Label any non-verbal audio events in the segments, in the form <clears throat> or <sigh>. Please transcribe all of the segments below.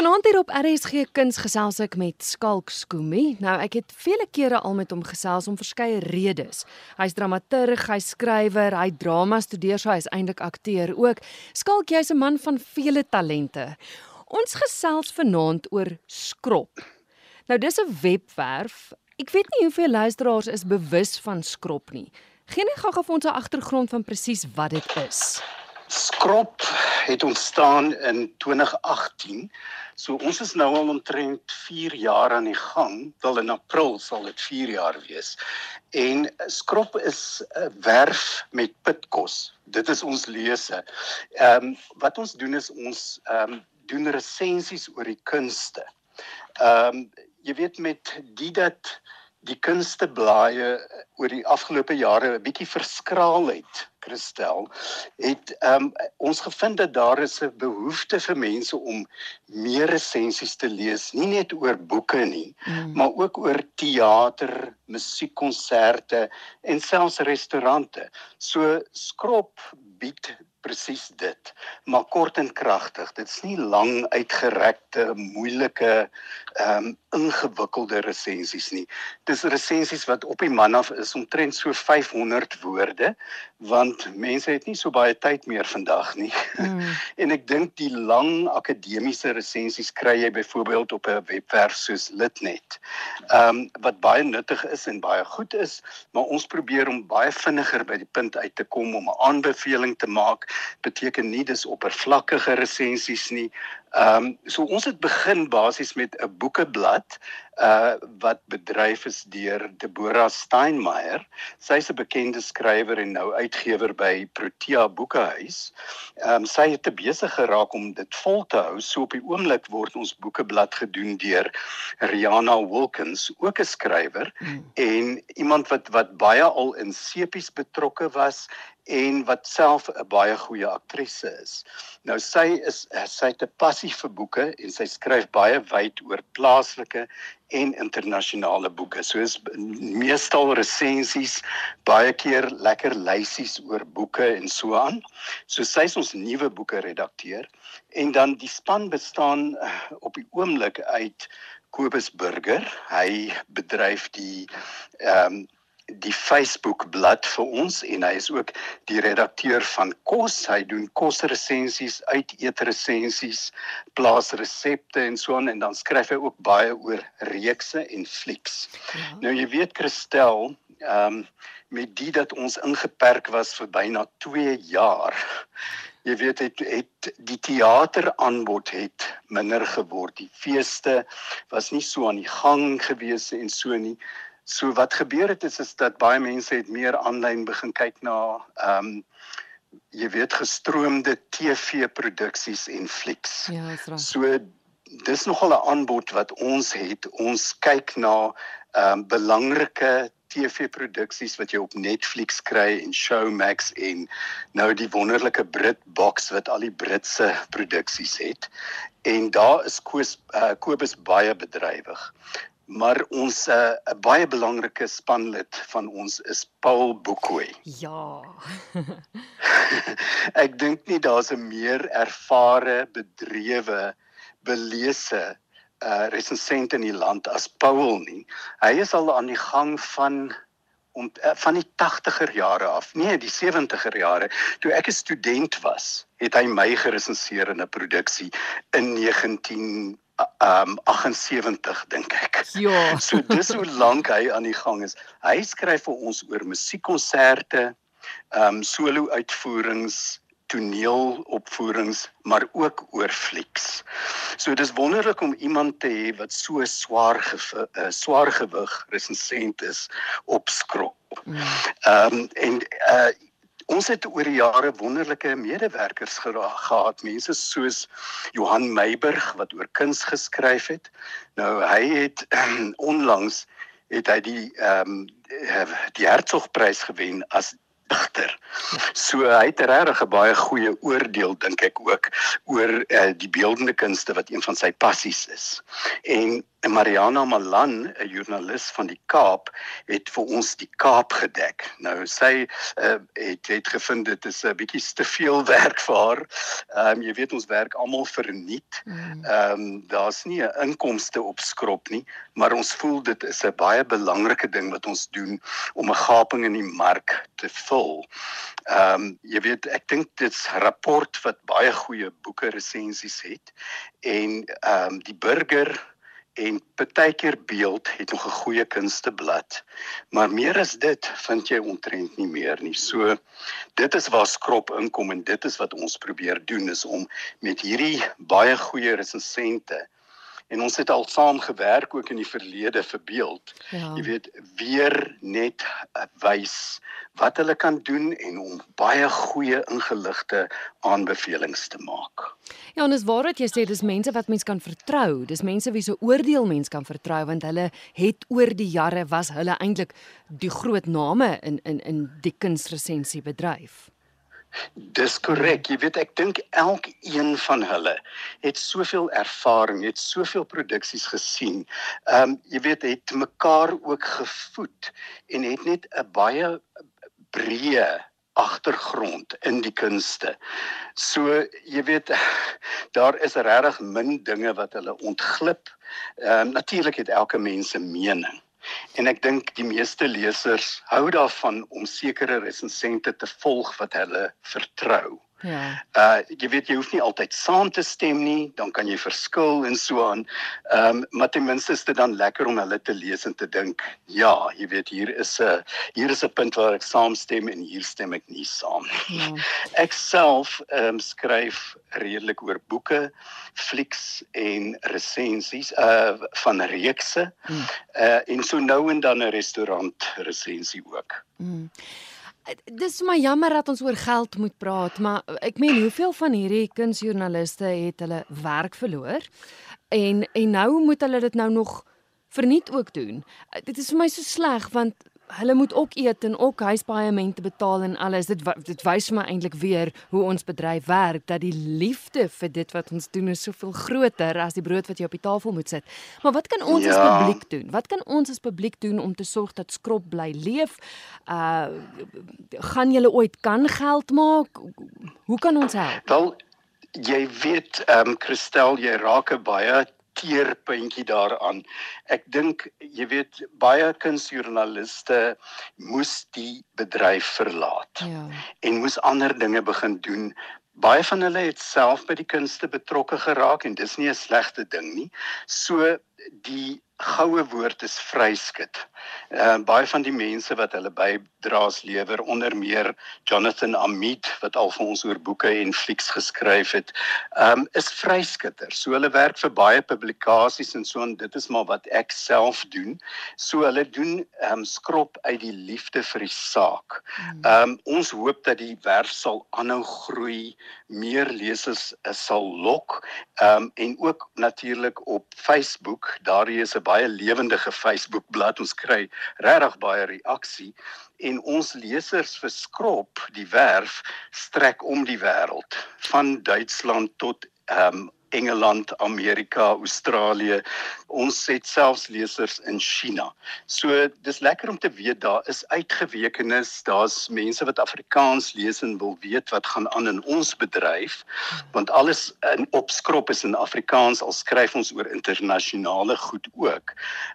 Vanaand hier op RSG Kuns gesels ek met Skalk Skoombie. Nou ek het vele kere al met hom gesels om verskeie redes. Hy's dramaturg, hy skrywer, hy drama studeer, so hy's eintlik akteur ook. Skalk, jy's 'n man van vele talente. Ons gesels vanaand oor Skrop. Nou dis 'n webwerf. Ek weet nie hoeveel luisteraars is bewus van Skrop nie. Geen gou-gou vir ons 'n agtergrond van presies wat dit is. Skrop het ontstaan in 2018. So ons is nou al omtrent 4 jaar aan die gang. Wel in April sal dit 4 jaar wees. En Skrop is 'n werf met pitkos. Dit is ons lese. Ehm um, wat ons doen is ons ehm um, doen resensies oor die kunste. Ehm um, jy weet met die dat die kunsteblaaie oor die afgelope jare 'n bietjie verskraal het Christel het um, ons gevind dat daar is 'n behoefte vir mense om meer resensies te lees nie net oor boeke nie mm. maar ook oor teater, musiekkonserte en selfs restaurante. So Skrop bied presies dit, maar kort en kragtig. Dit is nie lang uitgerekte, moeilike, ehm um, ingewikkelde resensies nie. Dis resensies wat op die man af is omtrent so 500 woorde, want mense het nie so baie tyd meer vandag nie. Mm. <laughs> en ek dink die lang akademiese resensies kry jy byvoorbeeld op 'n webwerf soos Litnet. Ehm um, wat baie nuttig is en baie goed is, maar ons probeer om baie vinniger by die punt uit te kom om 'n aanbeveling te maak beteken nie dis oppervlakkige resensies nie. Ehm um, so ons het begin basies met 'n boekeblad uh wat bedryf is deur Deborah Steinmeier. Sy's 'n bekende skrywer en nou uitgewer by Protea Boekehuis. Ehm um, sy het te besig geraak om dit vol te hou. So op die oomblik word ons boekeblad gedoen deur Rihanna Wilkins, ook 'n skrywer mm. en iemand wat wat baie al in sepies betrokke was en wat self 'n baie goeie aktrise is. Nou sy is sy het 'n passie vir boeke en sy skryf baie wyd oor plaaslike en internasionale boeke. So is meestal resensies, baie keer lekker lysies oor boeke en so aan. So sy is ons nuwe boeke redakteur en dan die span bestaan eh, op die oomblik uit Kobus Burger. Hy bedryf die ehm um, die Facebook bladsy vir ons en hy is ook die redakteur van kos. Hy doen kosresensies, uiteetresensies, plaas resepte en so aan en dan skryf hy ook baie oor reekse en flieks. Ja. Nou jy weet Christel, ehm um, met dit dat ons ingeperk was vir byna 2 jaar. Jy weet het het die teateraanbod het minder geword. Die feeste was nie so aan die gang gewees en so nie. So wat gebeur het is is dat baie mense het meer aanlyn begin kyk na ehm um, jy weet gestroomde TV produksies en flieks. Ja, is reg. So dis nogal 'n aanbod wat ons het. Ons kyk na ehm um, belangrike TV produksies wat jy op Netflix kry en Showmax en nou die wonderlike Britbox wat al die Britse produksies het. En daar is Koos uh, Kobus baie bedrywig maar ons eh, 'n uh, baie belangrike spanlid van ons is Paul Boekoe. Ja. <laughs> ek dink nie daar's 'n meer ervare, bedrewe, belese uh resensent in die land as Paul nie. Hy is al aan die gang van om uh, van die 80er jare af, nee, die 70er jare. Toe ek 'n student was, het hy my geresenseer in 'n produksie in 19 um 78 dink ek. Ja. <laughs> so dis hoe lank hy aan die gang is. Hy skryf vir ons oor musiekkonserte, um solo uitvoerings, toneelopvoerings, maar ook oor flieks. So dis wonderlik om iemand te hê wat so swaar uh, swaar gewig resensent is op skrop. Mm. Um en uh Ons het oor die jare wonderlike medewerkers gehad, mense soos Johan Meiburg wat oor kuns geskryf het. Nou hy het um, <clears throat> onlangs het hy die ehm um, die Hertzogprys gewen as digter. So hy het regtig 'n baie goeie oordeel dink ek ook oor uh, die beeldende kunste wat een van sy passies is. En En Mariana Malan, 'n joernalis van die Kaap, het vir ons die Kaap gedek. Nou sy uh, het het gevind dit is 'n bietjie te veel <laughs> werk vir haar. Ehm um, jy weet ons werk almal verniet. Mm. Ehm um, daar's nie 'n inkomste op skrop nie, maar ons voel dit is 'n baie belangrike ding wat ons doen om 'n gaping in die mark te vul. Ehm um, jy weet ek dink dit's 'n rapport wat baie goeie boeke resensies het en ehm um, die burger en partykeer beeld het nog 'n goeie kunsteblad. Maar meer as dit vind jy ontrent nie meer nie. So dit is waar skrop inkom en dit is wat ons probeer doen is om met hierdie baie goeie resensente en ons het al saam gewerk ook in die verlede vir beeld. Ja. Jy weet weer net wys wat hulle kan doen en om baie goeie ingeligte aanbevelings te maak. Ja, en dis waar wat jy sê, dis mense wat mens kan vertrou. Dis mense wie se oordeel mens kan vertrou want hulle het oor die jare was hulle eintlik die groot name in in in die kunsresensie bedryf. Dis korrek. Jy weet ek dink elkeen van hulle het soveel ervaring, het soveel produksies gesien. Ehm um, jy weet het mekaar ook gevoed en het net 'n baie breë agtergrond in die kunste. So jy weet <laughs> daar is regtig min dinge wat hulle ontglip. Ehm um, natuurlik het elke mens 'n mening. En ek dink die meeste lesers hou daarvan om sekere resensente te volg wat hulle vertrou. Ja. Uh jy weet jy hoef nie altyd saam te stem nie, dan kan jy verskil en so aan. Ehm um, maar ten minste is dit dan lekker om hulle te lees en te dink, ja, jy weet hier is 'n hier is 'n punt waar ek saamstem en hier stem ek nie saam nie. Ja. <laughs> Ek self ehm um, skryf redelik oor boeke, flieks en resensies uh van reekse. Hmm. Uh en so nou en dan 'n restaurant resensie ook. Hmm. Dis maar jammer dat ons oor geld moet praat, maar ek meen hoeveel van hierdie kunsjoernaliste het hulle werk verloor? En en nou moet hulle dit nou nog verniet ook doen. Dit is vir my so sleg want hulle moet ook eet en ook huispaaiement betaal en alles. Dit dit wys my eintlik weer hoe ons bedryf werk dat die liefde vir dit wat ons doen is soveel groter as die brood wat jy op die tafel moet sit. Maar wat kan ons ja. as publiek doen? Wat kan ons as publiek doen om te sorg dat skrop bly leef? Uh gaan julle ooit kan geld maak? Hoe kan ons help? Wel jy weet ehm um, Christel jy raak baie teerpuntjie daaraan. Ek dink jy weet baie kunsjoernaliste moes die bedryf verlaat. Ja. En moes ander dinge begin doen. Baie van hulle het self by die kunste betrokke geraak en dis nie 'n slegte ding nie. So die goue woord is vryskut. Ehm uh, baie van die mense wat hulle bydraes lewer onder meer Jonathan Amit wat al vir ons oor boeke en flieks geskryf het, ehm um, is vryskutters. So hulle werk vir baie publikasies en so en dit is maar wat ek self doen. So hulle doen ehm um, skrop uit die liefde vir die saak. Hmm. Ehm um, ons hoop dat die werf sal aanhou groei, meer lesers uh, sal lok. Ehm um, en ook natuurlik op Facebook, daar is 'n baie lewendige Facebookblad. Ons kry regtig baie reaksie en ons lesers verskrop die werf strek om die wêreld van Duitsland tot ehm um, Engeland, Amerika, Australië. Ons het selfs lesers in China. So dis lekker om te weet daar is uitgewekenis, daar's mense wat Afrikaans lees en wil weet wat gaan aan in ons bedryf, want alles in opskrop is in Afrikaans al skryf ons oor internasionale goed ook.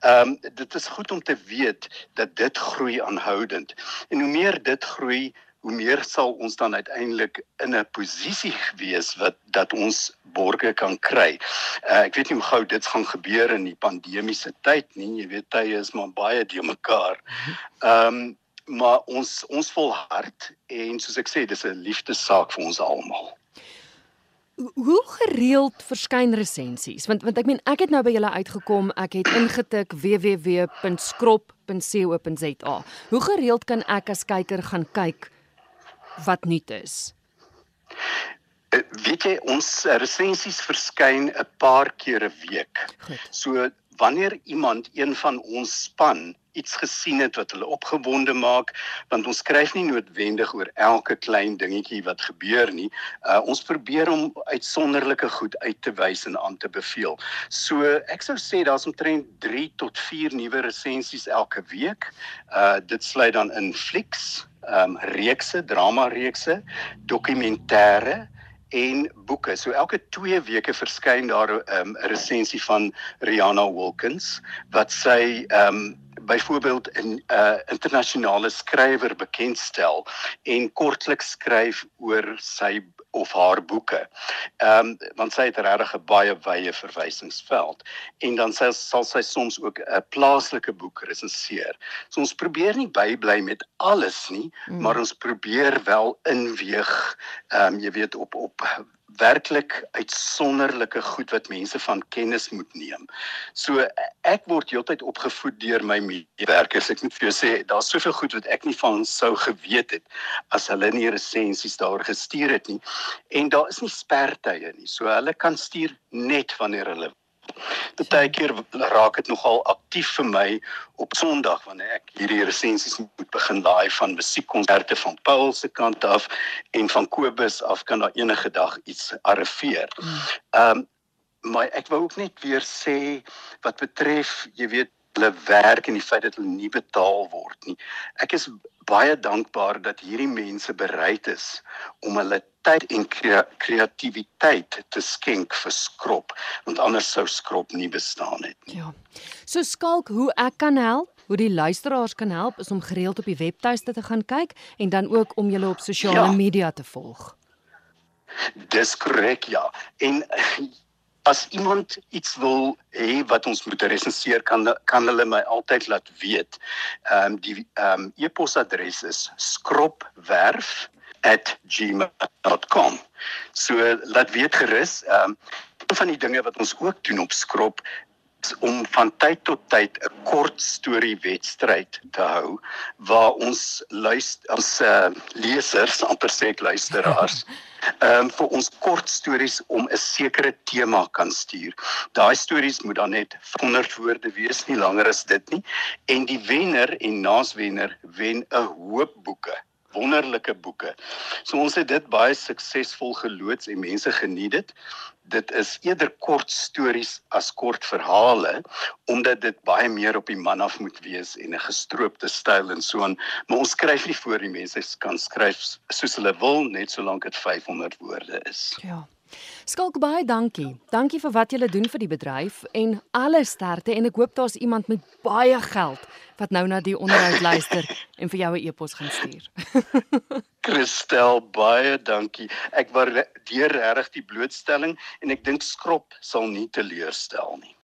Ehm um, dit is goed om te weet dat dit groei aanhoudend. En hoe meer dit groei, hoe meer sal ons dan uiteindelik in 'n posisie wees wat dat ons borge kan kry. Uh, ek weet nie hoe gou dit gaan gebeur in die pandemiese tyd nie. Jy weet tye is maar baie de mekaar. Ehm um, maar ons ons volhard en soos ek sê dis 'n liefdessaak vir ons almal. Hoe gereeld verskyn resensies? Want want ek meen ek het nou by julle uitgekom, ek het ingetik www.skrop.co.za. Hoe gereeld kan ek as kyker gaan kyk wat nuut is? Uh, weet jy ons resensies verskyn 'n paar keer 'n week. Goed. So wanneer iemand een van ons span iets gesien het wat hulle opgewonde maak, want ons skryf nie noodwendig oor elke klein dingetjie wat gebeur nie. Uh ons probeer om uitsonderlike goed uit te wys en aan te beveel. So ek sou sê daar's omtrent 3 tot 4 nuwe resensies elke week. Uh dit sluit dan in flieks, ehm um, reekse, drama reekse, dokumentêre en boeke. So elke 2 weke verskyn daar ehm, 'n um, resensie van Rihanna Wilkins wat sy ehm um, byvoorbeeld 'n uh, internasionale skrywer bekendstel en kortliks skryf oor sy of haar boeke. Ehm um, want sy het regtig 'n baie wye verwysingsveld en dan sal sal sy soms ook 'n plaaslike boek resenseer. So ons probeer nie bybly met alles nie, mm. maar ons probeer wel inweeg ehm um, jy weet op op werklik uitsonderlike goed wat mense van kennis moet neem. So ek word heeltyd opgevoed deur my medewerkers. Ek moet vir jou sê daar's soveel goed wat ek nie van sou geweet het as hulle nie resensies daar gestuur het nie. En daar is nie spertye nie. So hulle kan stuur net wanneer hulle Partykeer raak dit nogal aktief vir my op Sondag wanneer ek hierdie resensies moet begin laai van musiekkonserte van Paul se kant af en van Kobus af kan daar enige dag iets arriveer. Hmm. Ehm um, maar ek wou ook net weer sê wat betref, jy weet, hulle werk en die feit dat hulle nie betaal word nie. Ek is baie dankbaar dat hierdie mense bereid is om hulle tyd en kreatiwiteit te skenk vir skrop want anders sou skrop nie bestaan het nie. Ja. So skalk hoe ek kan help, hoe die luisteraars kan help is om gereeld op die webtuiste te gaan kyk en dan ook om julle op sosiale ja. media te volg. Dis korrek ja. En as iemand iets wil hê wat ons moet resenseer kan kan hulle my altyd laat weet. Ehm um, die ehm um, e-posadres is skropwerf@gmail.com. So laat weet gerus ehm um, een van die dinge wat ons ook doen op skrop om van tyd tot tyd 'n kort storie wedstryd te hou waar ons luister ons uh, lesers amper sê luisteraars <laughs> ehm um, vir ons kort stories om 'n sekere tema kan stuur. Daai stories moet dan net 100 woorde wees, nie langer as dit nie. En die wenner en naaswenner wen 'n hoop boeke wonderlike boeke. So ons het dit baie suksesvol geloods en mense geniet dit. Dit is eerder kort stories as kort verhale omdat dit baie meer op die man af moet wees en 'n gestroopte styl en so aan. Maar ons skryf nie voor die mense kan skryf soos hulle wil net solank dit 500 woorde is. Ja Skalk baie dankie. Dankie vir wat julle doen vir die bedryf en alle sterkte en ek hoop daar's iemand met baie geld wat nou na die onderhoud luister en vir jou 'n e-pos gaan stuur. <laughs> Christel, baie dankie. Ek waardeer regtig die blootstelling en ek dink skrop sal nie teleurstel nie.